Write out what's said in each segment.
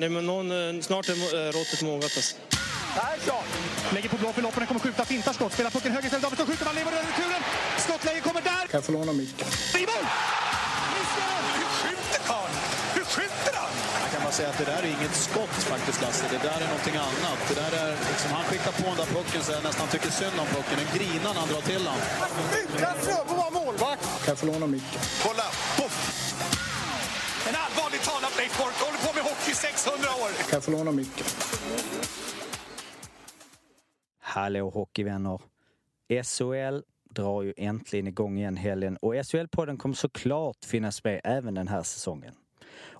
Nej, men någon, eh, snart är eh, råttet mogat. Alltså. Persson! Lägger på blå för loppen, kommer skjuta, fintar skott. Spelar pucken höger istället. Davidsson skjuter, man lever över returen. Skottläge kommer där! Kan jag få låna micken? I mål! Hur skjuter karln? Hur skjuter han? Jag kan bara säga att det där är inget skott faktiskt, Lasse. Det där är någonting annat. Det där är liksom, han skickar på den där pucken så jag nästan tycker synd om pucken. Den grinar när han drar till den. Utan Fröbo var målvakt! Kan jag få låna micken? Kolla! En allvarligt talat Leif Boork håller på med hockey i 600 år! Kan jag få låna micken? Hallå hockeyvänner! SHL drar ju äntligen igång igen helgen och SHL-podden kommer såklart finnas med även den här säsongen.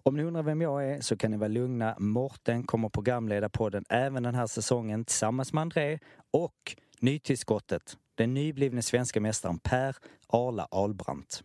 Om ni undrar vem jag är så kan ni vara lugna. Morten kommer programleda podden även den här säsongen tillsammans med André och nytillskottet, den nyblivne svenska mästaren Per Arla Albrandt.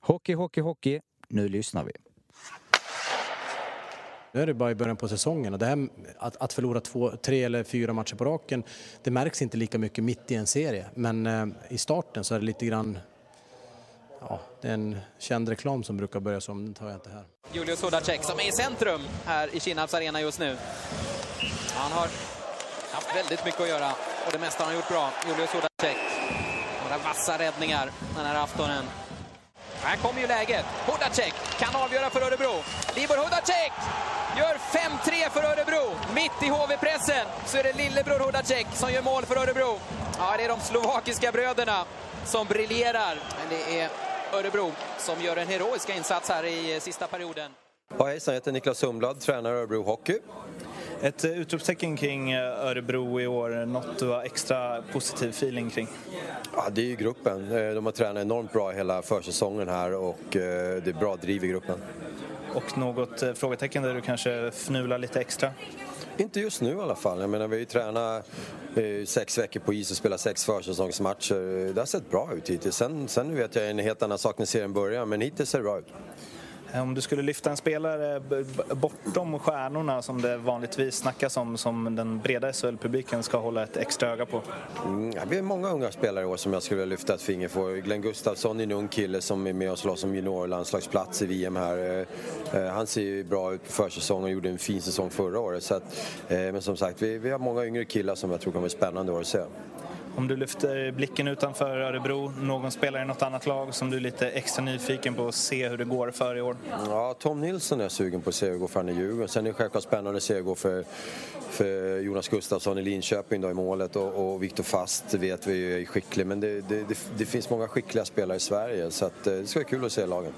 Hockey, hockey, hockey. Nu lyssnar vi. Nu är det bara i början på säsongen och det här, att, att förlora två, tre eller fyra matcher på raken, det märks inte lika mycket mitt i en serie. Men eh, i starten så är det lite grann, ja, det är en känd reklam som brukar börja som, den tar jag inte här. Julius Hudacek som är i centrum här i Kinnarps arena just nu. Han har haft väldigt mycket att göra och det mesta har han gjort bra. Julius Hudacek. Några vassa räddningar den här aftonen. Här kommer ju läget. Hudacek kan avgöra för Örebro. Libor Hudacek gör 5-3 för Örebro. Mitt i HV-pressen så är det lillebror Hudacek som gör mål för Örebro. Ja, det är de slovakiska bröderna som briljerar. Men det är Örebro som gör en heroisk insats här i sista perioden. Ja, hejsan, jag heter Niklas Sundblad, tränar Örebro Hockey. Ett utropstecken kring Örebro i år, något du har extra positiv feeling kring? Ja, det är ju gruppen. De har tränat enormt bra hela försäsongen här och det är bra driv i gruppen. Och något frågetecken där du kanske fnular lite extra? Inte just nu i alla fall. Jag menar, vi har ju tränat eh, sex veckor på is och spelat sex försäsongsmatcher. Det har sett bra ut hittills. Sen, sen vet jag en helt annan sak när serien börjar, men hittills ser det bra ut. Eh, om du skulle lyfta en spelare bortom stjärnorna som det vanligtvis snackas om som den breda SHL-publiken ska hålla ett extra öga på? Mm, det är många unga spelare i år som jag skulle vilja lyfta ett finger för. Glenn Gustafsson är en ung kille som är med och slåss om juniorlandslagsplats i VM här. Eh, eh, han ser ju bra ut på försäsongen och gjorde en fin säsong förra året. Så att, men som sagt, vi, vi har många yngre killar som jag tror kommer bli spännande år att se. Om du lyfter blicken utanför Örebro, någon spelare i något annat lag som du är lite extra nyfiken på att se hur det går för i år? Ja, Tom Nilsson är sugen på att se hur det går för han i Djurgården. Sen är det självklart spännande att se hur det går för, för Jonas Gustafsson i Linköping då i målet och, och Viktor Fast vet vi är skicklig. Men det, det, det, det, finns många skickliga spelare i Sverige så att, det ska vara kul att se lagen.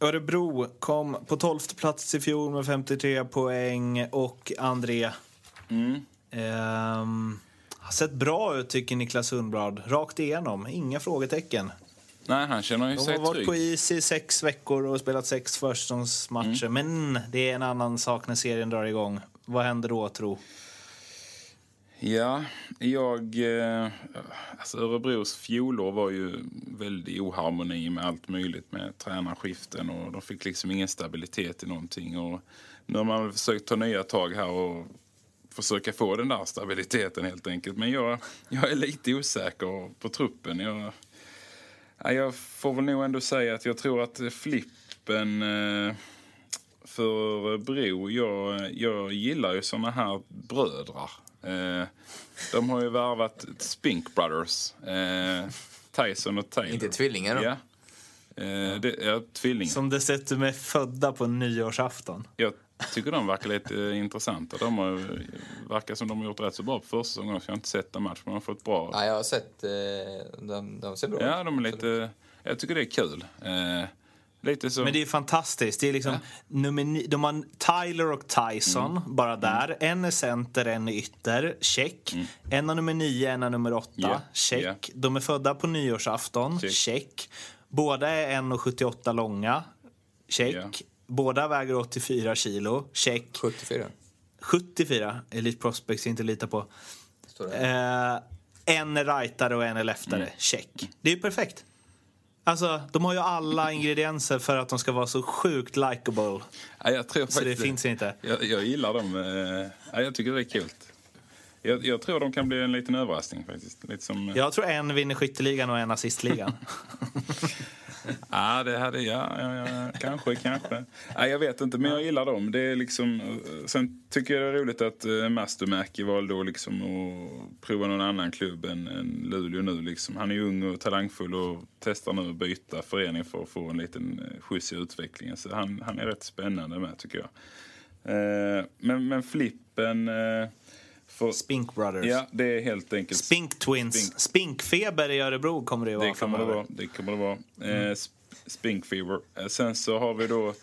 Örebro kom på 12 plats i fjol med 53 poäng och André Mm. Um, har sett bra ut tycker Niklas Sundblad. Rakt igenom, inga frågetecken. Nej, han känner ju De sig har varit trygg. på is i sex veckor och spelat sex försäsongsmatcher. Mm. Men det är en annan sak när serien drar igång. Vad händer då, tro? Ja, jag... Eh, alltså Örebros fjolår var ju väldigt oharmoni med allt möjligt med tränarskiften och de fick liksom ingen stabilitet i någonting. Och nu har man försökt ta nya tag här och försöka få den där stabiliteten helt enkelt. Men jag, jag är lite osäker på truppen. Jag, ja, jag får väl nog ändå säga att jag tror att flippen eh, för Örebro, jag, jag gillar ju såna här brödrar. Eh, de har ju värvat Spink Brothers. Eh, Tyson och Taylor. Inte tvillingar då? Ja. Eh, det, ja, tvillingar. Som dessutom är födda på nyårsafton. Ja, tycker de verkar lite eh, intressanta. De har, verkar som de har gjort rätt så bra på första säsongen också. Jag har inte sett en match, men de har fått bra... Ja, jag har sett... Eh, de, de ser bra ut. Ja, de är lite... Jag tycker det är kul. Eh, lite så... Men det är fantastiskt. Det är liksom nummer ni- de har Tyler och Tyson Mm. bara där. En är center, en är ytter. Check. En är nummer nio, en är nummer åtta. Mm. Ja, Check. ja. De är födda på nyårsafton. Check. Båda är 1,78 långa. Check. Ja. Båda väger 84 kilo. Check. 74. 74. Elite Prospects inte lita på. Det. Eh, en är rightare och en är leftare. Mm. Check. Det är ju perfekt. Alltså, de har ju alla ingredienser för att de ska vara så sjukt likable. Ja, jag tror Så det faktiskt- finns inte. Jag, jag gillar dem. eh, Ja, jag tycker det är kul. Jag, jag tror de kan bli en liten överraskning faktiskt. Lite som... Jag tror en vinner skytteligan och en assistligan. Ja, det hade jag. Ja, ja, kanske, kanske. Nej, jag vet inte, men jag gillar dem. Det är liksom, eh, sen tycker jag det är roligt att eh, uh, Mastermäki valde att, liksom, att prova någon annan klubb än, än Luleå nu. Liksom. Han är ung och talangfull och testar nu att byta förening för att få en liten eh, skjuts i utvecklingen. Så han, han är rätt spännande med, tycker jag. Eh, men, men flippen eh, för, Spink Brothers. Ja, det är helt enkelt... Spink Twins. Spinkfeber i Örebro kommer det ju vara Det kommer det vara. Det kommer det vara. Mm. Eh, Sp- Spink Fever. Eh, sen så har vi då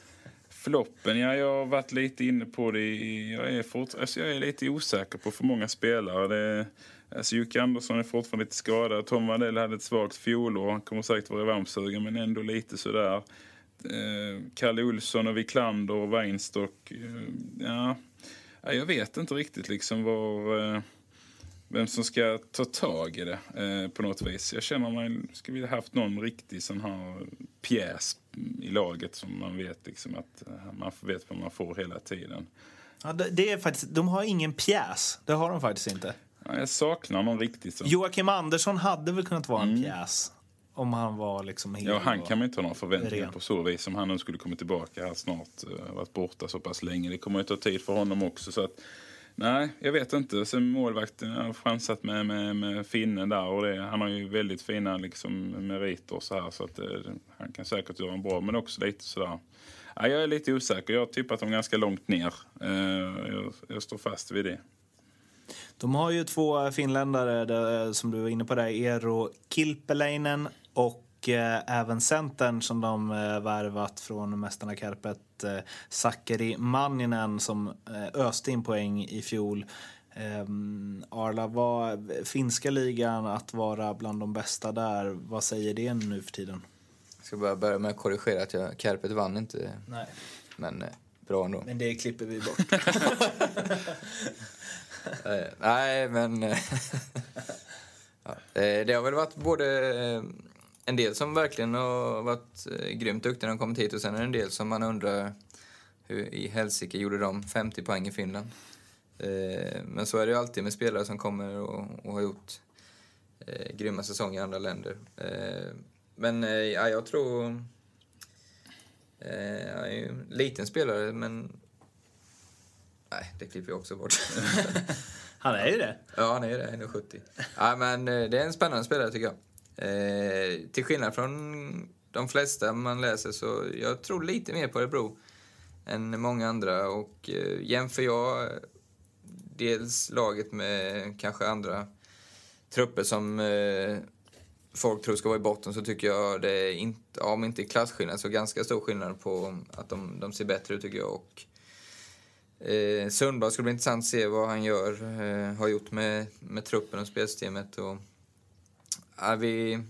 floppen. Ja, jag har varit lite inne på det. Jag är, fort, alltså jag är lite osäker på för många spelare. Det, alltså Jocke Andersson är fortfarande lite skadad. Tom Wandell hade ett svagt fjolår. Han kommer säkert vara varmsugen, men ändå lite sådär. Eh, Kalle Olsson och Wiklander och Weinstock. Eh, ja, ja, jag vet inte riktigt liksom var... Eh, vem som ska ta tag i det eh, på något vis. Jag känner man skulle vilja haft någon riktig sån här pjäs i laget som man vet liksom att eh, man vet vad man får hela tiden. Ja, det, är faktiskt, de har ingen pjäs. Det har de faktiskt inte. Ja, jag saknar någon riktig sån. Joakim Andersson hade väl kunnat vara en pjäs. Om han var liksom hel. Ja, han kan man inte ha några förväntningar ren. på så vis. Om han nu skulle komma tillbaka här snart, eh, varit borta så pass länge. Det kommer ju ta tid för honom också. Så att, nej, jag vet inte. Sen målvakten har chansat med, med, med finnen där. Och det, han har ju väldigt fina liksom, meriter och så här. Så att, eh, han kan säkert göra en bra, men också lite sådär. Ja, jag är lite osäker. Jag har tippat dem ganska långt ner. Eh, jag, jag står fast vid det. De har ju två finländare som du var inne på där, Eero Kilpeläinen och eh, även centern som de eh, värvat från Mästarna Kärpet, eh, Sakari Manninen som eh, öste in poäng i fjol. Eh, Arla, vad, finska ligan att vara bland de bästa där, vad säger det nu för tiden? Jag ska bara börja med att korrigera att jag, Kärpet vann inte. Nej. Men eh, bra ändå. Men det klipper vi bort. Eh, nej, men... eh, ja, eh, det har väl varit både eh, en del som verkligen har varit eh, grymt duktiga när de kommit hit och sen är det en del som man undrar hur i helsike gjorde de 50 poäng i Finland. Eh, men så är det ju alltid med spelare som kommer och, och har gjort eh, grymma säsonger i andra länder. Eh, men ja, jag tror... Jag är ju en liten spelare, men... Nej, det klipper jag också bort. Han är ju det. Ja, han är ju det. 1,70. Ja, men det är en spännande spelare tycker jag. Eh, till skillnad från de flesta man läser så jag tror lite mer på Örebro än många andra. Och eh, jämför jag eh, dels laget med kanske andra trupper som eh, folk tror ska vara i botten så tycker jag det är inte, om inte klasskillnad så ganska stor skillnad på att de, de ser bättre ut tycker jag. Och, Eh, Sundblad skulle bli intressant att se vad han gör, eh, har gjort med, med truppen och spelsystemet. Och, ja, vi,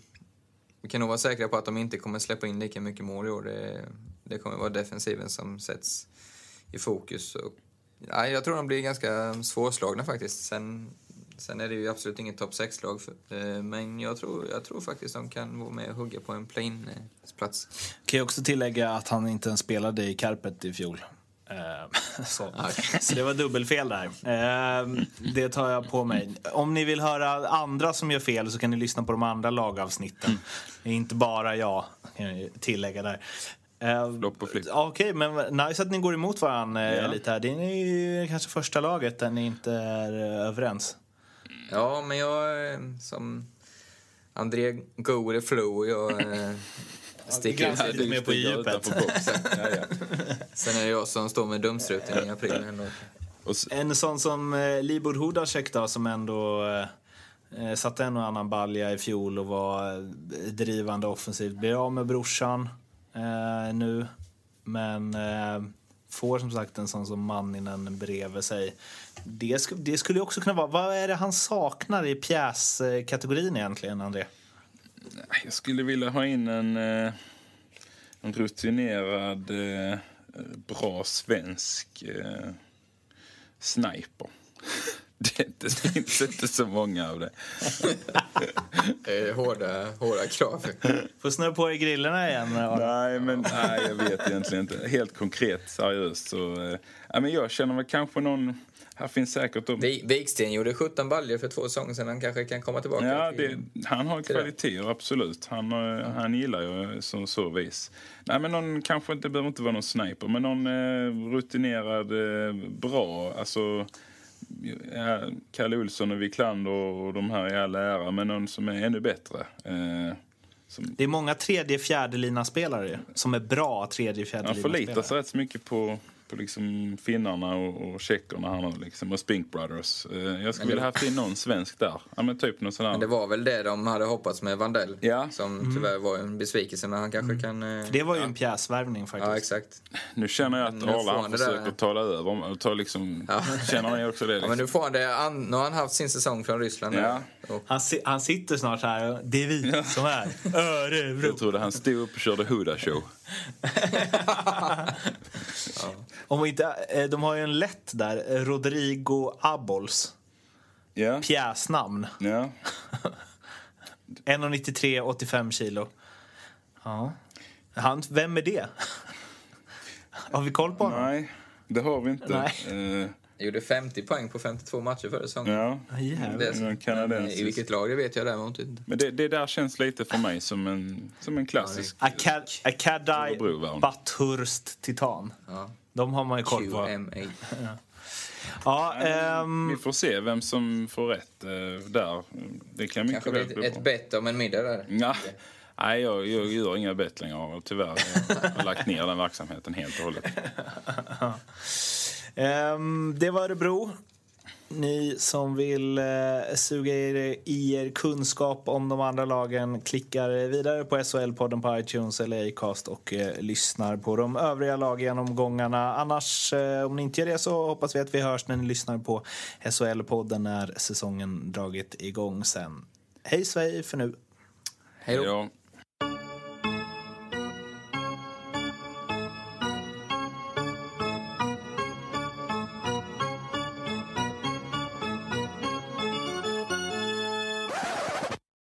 vi kan nog vara säkra på att de inte kommer släppa in lika mycket mål i år. Det, det kommer vara defensiven som sätts i fokus. Och, ja, jag tror de blir ganska svårslagna faktiskt. Sen, sen är det ju absolut inget topp 6-lag. Eh, men jag tror, jag tror faktiskt de kan vara med och hugga på en play-in-plats. Kan jag också tillägga att han inte ens spelade i Carpet i fjol. Så. så det var dubbelfel där. Eh, det tar jag på mig. Om ni vill höra andra som gör fel så kan ni lyssna på de andra lagavsnitten. Det är inte bara jag, kan jag tillägga där. Flopp och flipp. Okej, men nice att ni går emot varandra eh, Ja. lite här. Det är ju kanske första laget där ni inte är eh, överens. Ja, men jag eh, som André go with the flow. Jag, Sticker Granskar lite mer på djupet. Sen är det jag som står med dumstruten i april. Ändå. En sån som eh, Libor Hudacek då, som ändå eh, satte en och annan balja i fjol och var eh, drivande offensivt. Blir av med brorsan eh, nu, men eh, får som sagt en sån som Manninen bredvid sig. Det, sk det skulle ju också kunna vara... Vad är det han saknar i pjäskategorin egentligen, André? Jag skulle vilja ha in en, eh, en rutinerad, eh, bra svensk eh, sniper. Det, det finns inte så många av det. Eh, hårda, hårda krav. Får snurra på i grillarna igen. Nej, men nej, jag vet egentligen inte. Helt konkret, seriöst. Så, ja, men jag känner väl kanske någon... Här finns säkert... De... Vi- Viksten gjorde 17 baljor för två säsonger sedan. Han kanske kan komma tillbaka. Ja, till- det, han har det. kvaliteter, absolut. Han, eh, han gillar ju som så vis. Nej, men någon, kanske inte, behöver inte vara någon sniper, men någon eh, rutinerad, eh, bra. Alltså, ja, Kalle Olsson och Wiklander och de här i all ära, men någon som är ännu bättre. Eh, Det är många tredje fjärde lina spelare som är bra tredje fjärde lina förlitar spelare. sig rätt så mycket på, på liksom finnarna och, och tjeckerna här nu, liksom, och Spink Brothers. Eh, jag skulle vilja haft in någon svensk där. Ja, men typ någon sån här... Men det var väl det de hade hoppats med Vandell. Som Mm. tyvärr var en besvikelse, men han kanske kan... eh, Det var ju en pjäsvärvning faktiskt. Ja, exakt. Nu känner jag att Men nu får Arla han han det försöker där- tala över ta liksom... Känner ni också det? Ja, Liksom? men nu får han det. Nu har han haft sin säsong från Ryssland. nu. Ja. Och, Han, si han sitter snart här det är vi som är Örebro. Jag trodde han stod upp och körde Huda show. Om inte, eh, de har ju en lätt där, eh, Rodrigo Abols. Ja. Pjäsnamn. Ja. 1,93, 85 kilo. Ja. Han, vem är det? Har vi koll på honom? Nej, det har vi inte. Nej. Eh, gjorde 50 poäng på 52 matcher förra säsongen. ja. Det- kanadensisk. I vilket lag det vet jag däremot inte. Men det, det där känns lite för mig som en, som en klassisk... Akad- Akadai. Bathurst Titan. Ja. De har man ju koll på. QMA. Ja, ehm, Vi får se vem som får rätt eh, där. Det kan mycket Kanske väl bli ett bett om en middag där. Ja. Nej, jag, jag gör inga bett längre. Tyvärr. Jag har lagt ner den verksamheten helt och hållet. Ehm, det var Örebro. Ni som vill eh, suga er, i er kunskap om de andra lagen klickar vidare på SHL-podden på iTunes eller Acast och eh, lyssnar på de övriga laggenomgångarna. Annars, eh, om ni inte gör det så hoppas vi att vi hörs när ni lyssnar på SHL-podden när säsongen dragit igång sen. Hej svej för nu! Hej då.